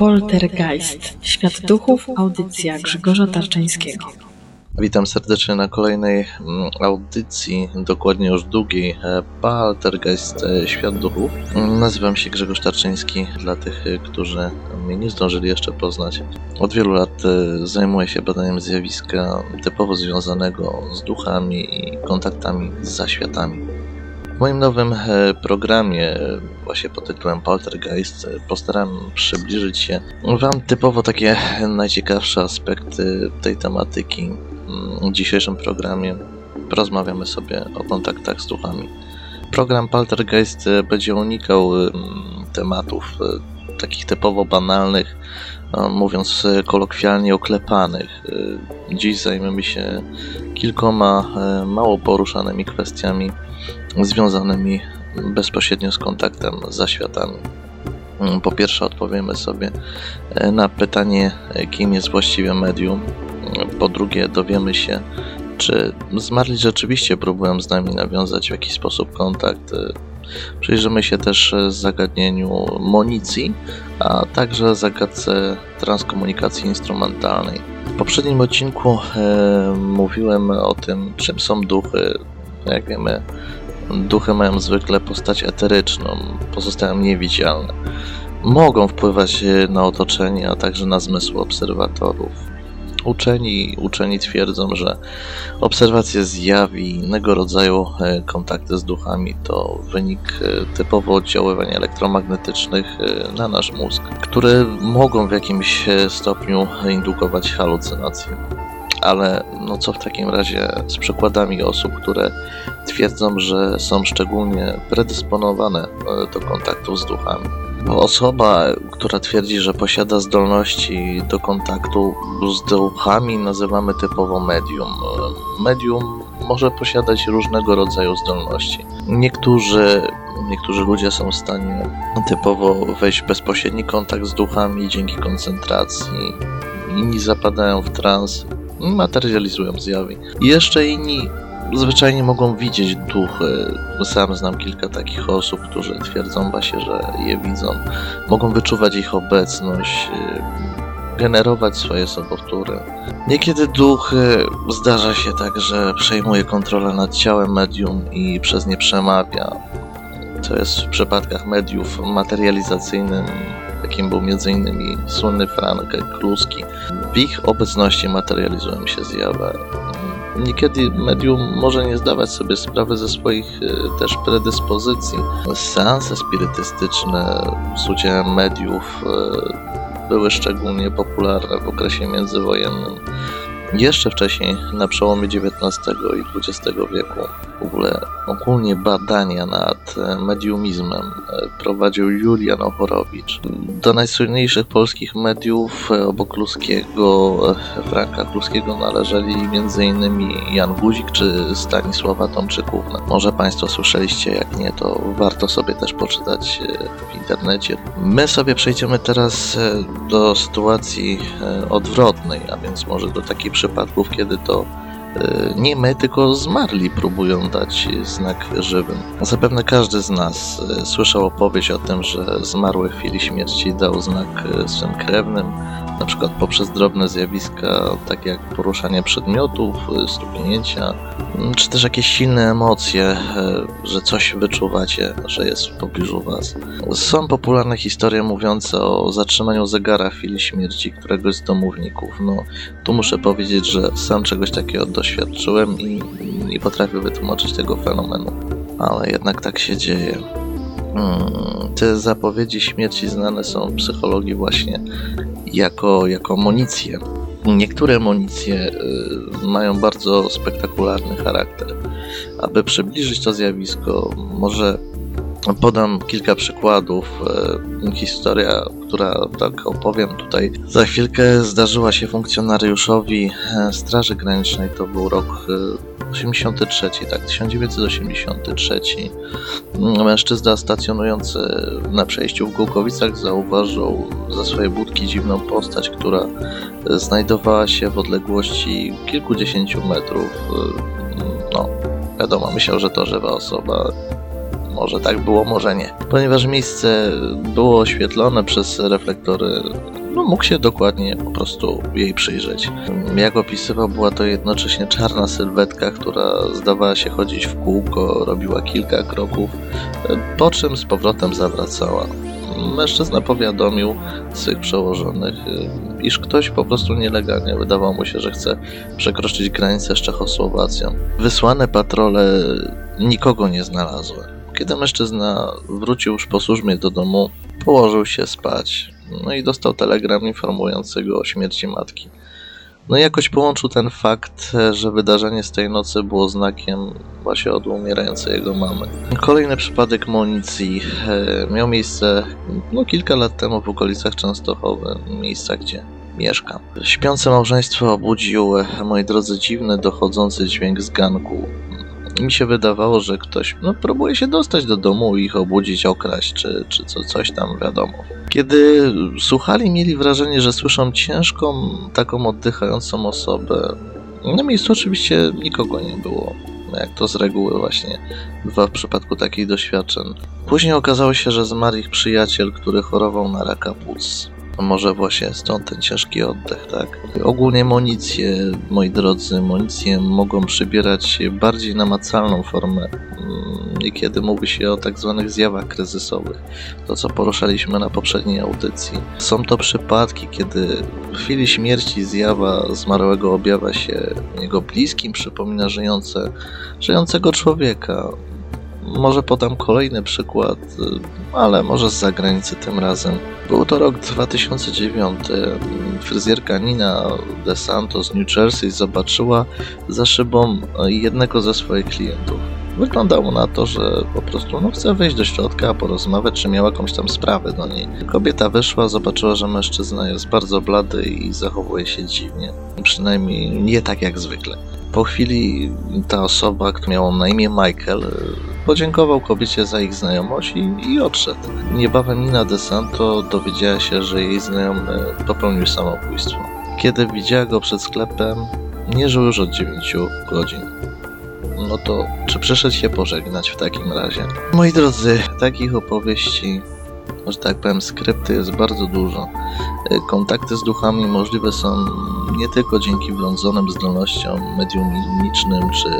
Poltergeist. Świat duchów. Audycja Grzegorza Tarczyńskiego. Witam serdecznie na kolejnej mm, audycji, dokładnie już długiej, e, Poltergeist e, Świat Duchów. Nazywam się Grzegorz Tarczyński, dla tych, e, którzy mnie nie zdążyli jeszcze poznać. Od wielu lat zajmuję się badaniem zjawiska typowo związanego z duchami i kontaktami z zaświatami. W moim nowym programie, właśnie pod tytułem Poltergeist, postaram przybliżyć się Wam typowo takie najciekawsze aspekty tej tematyki, w dzisiejszym programie porozmawiamy sobie o kontaktach z duchami. Program Poltergeist e, będzie unikał e, tematów e, takich typowo banalnych, mówiąc kolokwialnie oklepanych. Dziś zajmiemy się kilkoma mało poruszanymi kwestiami związanymi bezpośrednio z kontaktem z zaświatami. Po pierwsze odpowiemy sobie na pytanie, kim jest właściwie medium, po drugie, dowiemy się, czy zmarli rzeczywiście próbują z nami nawiązać w jakiś sposób kontakt. Przyjrzymy się też zagadnieniu monicji, a także zagadce transkomunikacji instrumentalnej. W poprzednim odcinku e, mówiłem o tym, czym są duchy. Jak wiemy, duchy mają zwykle postać eteryczną, pozostają niewidzialne. Mogą wpływać na otoczenie, a także na zmysły obserwatorów. Uczeni, uczeni twierdzą, że obserwacje zjaw i innego rodzaju e, kontakty z duchami to wynik e, typowo oddziaływań elektromagnetycznych e, na nasz mózg, które mogą w jakimś stopniu indukować halucynacje. Ale no co w takim razie z przykładami osób, które twierdzą, że są szczególnie predysponowane do kontaktu z duchami? Osoba, która twierdzi, że posiada zdolności do kontaktu z duchami, nazywamy typowo medium. Medium może posiadać różnego rodzaju zdolności. Niektórzy, niektórzy ludzie są w stanie typowo wejść w bezpośredni kontakt z duchami dzięki koncentracji. Inni zapadają w trans i materializują zjawy. Jeszcze inni zwyczajnie mogą widzieć duchy. Sam znam kilka takich osób, którzy twierdzą właśnie, że je widzą. Mogą wyczuwać ich obecność, y, generować swoje sobowtóry. Niekiedy duch zdarza się tak, że przejmuje kontrolę nad ciałem medium i przez nie przemawia. To jest w przypadkach mediów materializacyjnym, jakim był m.in. słynny Frank Kluski. W ich obecności materializują się zjawy Niekiedy medium może nie zdawać sobie sprawy ze swoich e, też predyspozycji. Seanse spirytystyczne z udziałem mediów e, były szczególnie popularne w okresie międzywojennym. Jeszcze wcześniej, na przełomie XIX i XX wieku, w ogóle ogólnie badania nad e, mediumizmem e, prowadził Julian Ochorowicz. Do najsłynniejszych polskich mediów e, obok Kluskiego, Franka Kluskiego należeli m.in. Jan Guzik czy Stanisława Tomczykówna. Może Państwo słyszeliście, jak nie, to warto sobie też poczytać w internecie. My sobie przejdziemy teraz do sytuacji odwrotnej, a więc może do takich przypadków, kiedy to nie my, tylko zmarli próbują dać znak żywym. Zapewne każdy z nas e, słyszał opowieść o tym, że zmarły w chwili śmierci dał znak e, swym krewnym, na przykład poprzez drobne zjawiska, takie jak poruszanie przedmiotów, stuknięcia, czy też jakieś silne emocje, że coś wyczuwacie, że jest w pobliżu was. Są popularne historie mówiące o zatrzymaniu zegara w chwili śmierci któregoś z domowników. No, tu muszę powiedzieć, że sam czegoś takiego doświadczyłem i nie potrafię wytłumaczyć tego fenomenu, ale jednak tak się dzieje. Hmm, te zapowiedzi śmierci znane są w psychologii właśnie jako, jako amunicje. Niektóre amunicje y, mają bardzo spektakularny charakter. Aby przybliżyć to zjawisko, może podam kilka przykładów. Y, historia, która tak opowiem tutaj za chwilkę, zdarzyła się funkcjonariuszowi y, Straży Granicznej. To był rok 83, tak, 1983. Mężczyzna stacjonujący na przejściu w Głukowicach zauważył za swoje budki dziwną postać, która znajdowała się w odległości kilkudziesięciu metrów. No, wiadomo, myślał, że to żywa osoba. Może tak było, może nie. Ponieważ miejsce było oświetlone przez reflektory, no mógł się dokładnie po prostu jej przyjrzeć. Jak opisywał, była to jednocześnie czarna sylwetka, która zdawała się chodzić w kółko, robiła kilka kroków, po czym z powrotem zawracała mężczyzna powiadomił swych przełożonych, iż ktoś po prostu nielegalnie wydawało mu się, że chce przekroczyć granicę z Czechosłowacją. Wysłane patrole nikogo nie znalazły. Kiedy mężczyzna wrócił już po służbie do domu, położył się spać. No i dostał telegram informujący go o śmierci matki. No i jakoś połączył ten fakt, że wydarzenie z tej nocy było znakiem właśnie od umierającej jego mamy. Kolejny przypadek municji e, miał miejsce no, kilka lat temu w okolicach Częstochowy, miejsca gdzie mieszkam. Śpiące małżeństwo obudził, moi drodzy, dziwny, dochodzący dźwięk z ganku mi się wydawało, że ktoś no, próbuje się dostać do domu i ich obudzić, okraść, czy, czy co, coś tam, wiadomo. Kiedy słuchali, mieli wrażenie, że słyszą ciężką, taką oddychającą osobę. Na miejscu oczywiście nikogo nie było, jak to z reguły właśnie bywa w przypadku takich doświadczeń. Później okazało się, że zmarł ich przyjaciel, który chorował na raka płuc. Może właśnie stąd ten ciężki oddech, tak? Ogólnie monicje, moi drodzy, monicje mogą przybierać bardziej namacalną formę. Mm, niekiedy mówi się o tak zwanych zjawach kryzysowych, to co poruszaliśmy na poprzedniej audycji. Są to przypadki, kiedy w chwili śmierci zjawa zmarłego objawia się jego bliskim, przypomina żyjące, żyjącego człowieka. Może podam kolejny przykład, ale może z zagranicy tym razem. Był to rok 2009. Fryzjerka Nina De Santos z New Jersey zobaczyła za szybą jednego ze swoich klientów. Wyglądało na to, że po prostu no, chce wejść do środka, porozmawiać, czy miała jakąś tam sprawę do niej. Kobieta wyszła, zobaczyła, że mężczyzna jest bardzo blady i zachowuje się dziwnie. Przynajmniej nie tak jak zwykle. Po chwili ta osoba, która miała na imię Michael, podziękował kobiecie za ich znajomość i, i odszedł. Niebawem Nina DeSanto dowiedziała się, że jej znajomy popełnił samobójstwo. Kiedy widziała go przed sklepem, nie żył już od 9 godzin. No to czy przyszedł się pożegnać w takim razie? Moi drodzy, takich opowieści że tak powiem, skrypty jest bardzo dużo. E, kontakty z duchami możliwe są nie tylko dzięki wlądzonym zdolnościom mediumicznym, czy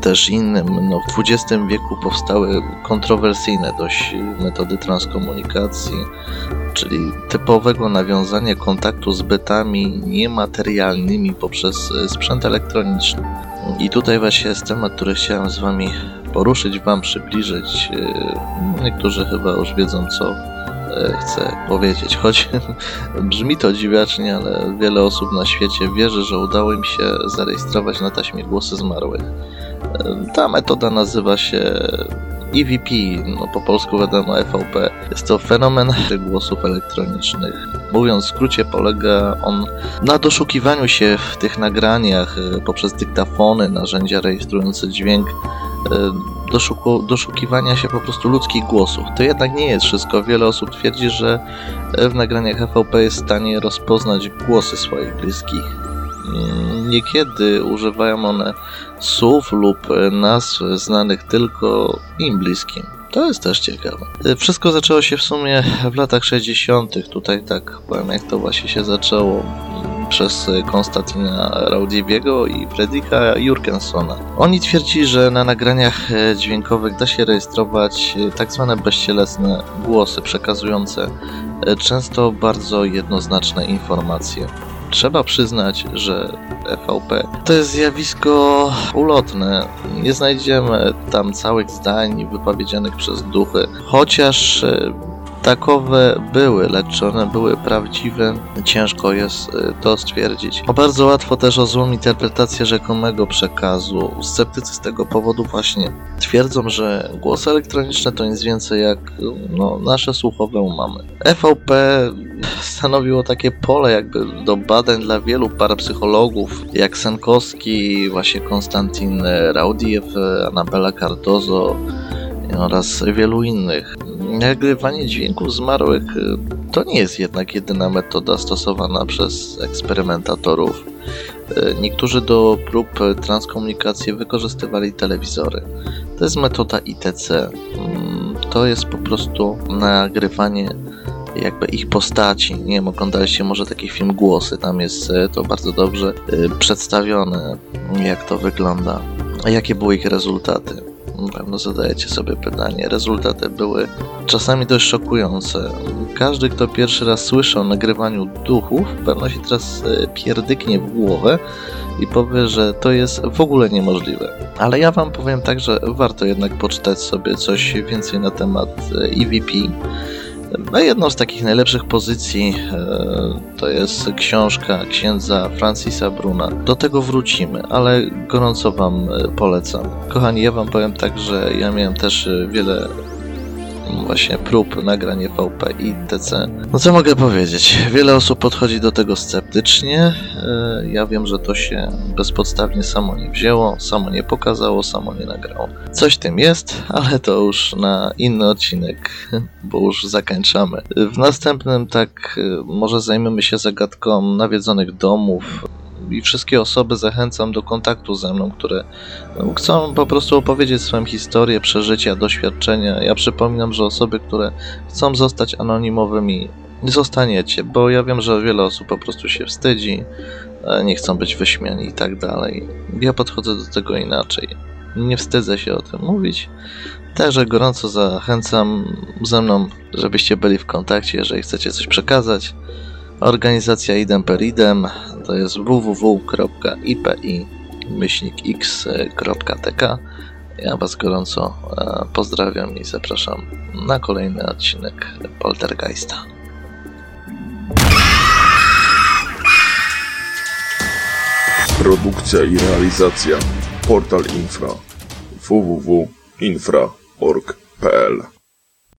też innym. No, w XX wieku powstały kontrowersyjne dość metody transkomunikacji, czyli typowego nawiązania kontaktu z bytami niematerialnymi poprzez sprzęt elektroniczny. I tutaj właśnie jest temat, który chciałem z Wami poruszyć, Wam przybliżyć. E, niektórzy chyba już wiedzą, co E, chcę powiedzieć. Choć brzmi to dziwacznie, ale wiele osób na świecie wierzy, że udało im się zarejestrować na taśmie głosy zmarłych. E, ta metoda nazywa się EVP, no po polsku wiadomo EVP. Jest to fenomen głosów elektronicznych. Mówiąc w skrócie, polega on na doszukiwaniu się w tych nagraniach e, poprzez dyktafony, narzędzia rejestrujące dźwięk E, doszuku, doszukiwania się po prostu ludzkich głosów. To jednak nie jest wszystko. Wiele osób twierdzi, że w nagraniach EVP jest w stanie rozpoznać głosy swoich bliskich. Mm, niekiedy używają one słów lub nazw znanych tylko im bliskim. To jest też ciekawe. E, wszystko zaczęło się w sumie w latach 60. Tutaj tak powiem, jak to właśnie się zaczęło przez Konstantina Raudibiego i Fredrika Jurgensona. Oni twierdzili, że na nagraniach e, dźwiękowych da się rejestrować e, tak zwane bezcielesne głosy przekazujące e, często bardzo jednoznaczne informacje. Trzeba przyznać, że EVP to jest zjawisko ulotne. Nie znajdziemy tam całych zdań wypowiedzianych przez duchy, chociaż takowe były, lecz one były prawdziwe, ciężko jest y, to stwierdzić. O bardzo łatwo też o złą interpretację rzekomego przekazu. Sceptycy z tego powodu właśnie twierdzą, że głosy elektroniczne to nic więcej jak no, nasze słuchowe umamy. EVP stanowiło takie pole jakby do badań dla wielu parapsychologów, jak Senkowski, właśnie Konstantin Raudiew, Anabela Cardozo oraz wielu innych. Nagrywanie dźwięków zmarłych y, to nie jest jednak jedyna metoda stosowana przez eksperymentatorów. Y, niektórzy do prób transkomunikacji wykorzystywali telewizory. To jest metoda ITC. Mm, to jest po prostu nagrywanie jakby ich postaci. Nie wiem, oglądaliście może taki film Głosy, tam jest e, to bardzo dobrze przedstawione, jak to wygląda, jakie były ich rezultaty. Na pewno zadajecie sobie pytanie. Rezultaty były czasami dość szokujące. Każdy, kto pierwszy raz słyszy o nagrywaniu duchów, pewno się teraz e, pierdyknie w głowę i powie, że to jest w ogóle niemożliwe. Ale ja wam powiem tak, że warto jednak poczytać sobie coś więcej na temat EVP. No jedną z takich najlepszych pozycji e, to jest książka księdza Francisa Bruna. Do tego wrócimy, ale gorąco Wam e, polecam. Kochani, ja Wam powiem tak, że ja miałem też e, wiele właśnie prób nagrań VP i TC. No co mogę powiedzieć? Wiele osób podchodzi do tego sceptycznie. E, Ja wiem, że to się bezpodstawnie samo nie wzięło, samo nie pokazało, samo nie nagrało. Coś tym jest, ale to już na inny odcinek, bo już zakończamy. W następnym tak e, może zajmiemy się zagadką nawiedzonych domów, i wszystkie osoby zachęcam do kontaktu ze mną, które no, chcą po prostu opowiedzieć swoją historię, przeżycia, doświadczenia. Ja przypominam, że osoby, które chcą zostać anonimowymi, nie zostaniecie, bo ja wiem, że wiele osób po prostu się wstydzi, e, nie chcą być wyśmiani i tak dalej. Ja podchodzę do tego inaczej. Nie wstydzę się o tym mówić. Także gorąco zachęcam ze mną, żebyście byli w kontakcie, jeżeli chcecie coś przekazać. Organizacja idem per idem to jest www.ipi-x.tk. Ja Was gorąco e, pozdrawiam i zapraszam na kolejny odcinek Poltergeista. Produkcja i realizacja Portal Infra www.infra.org.pl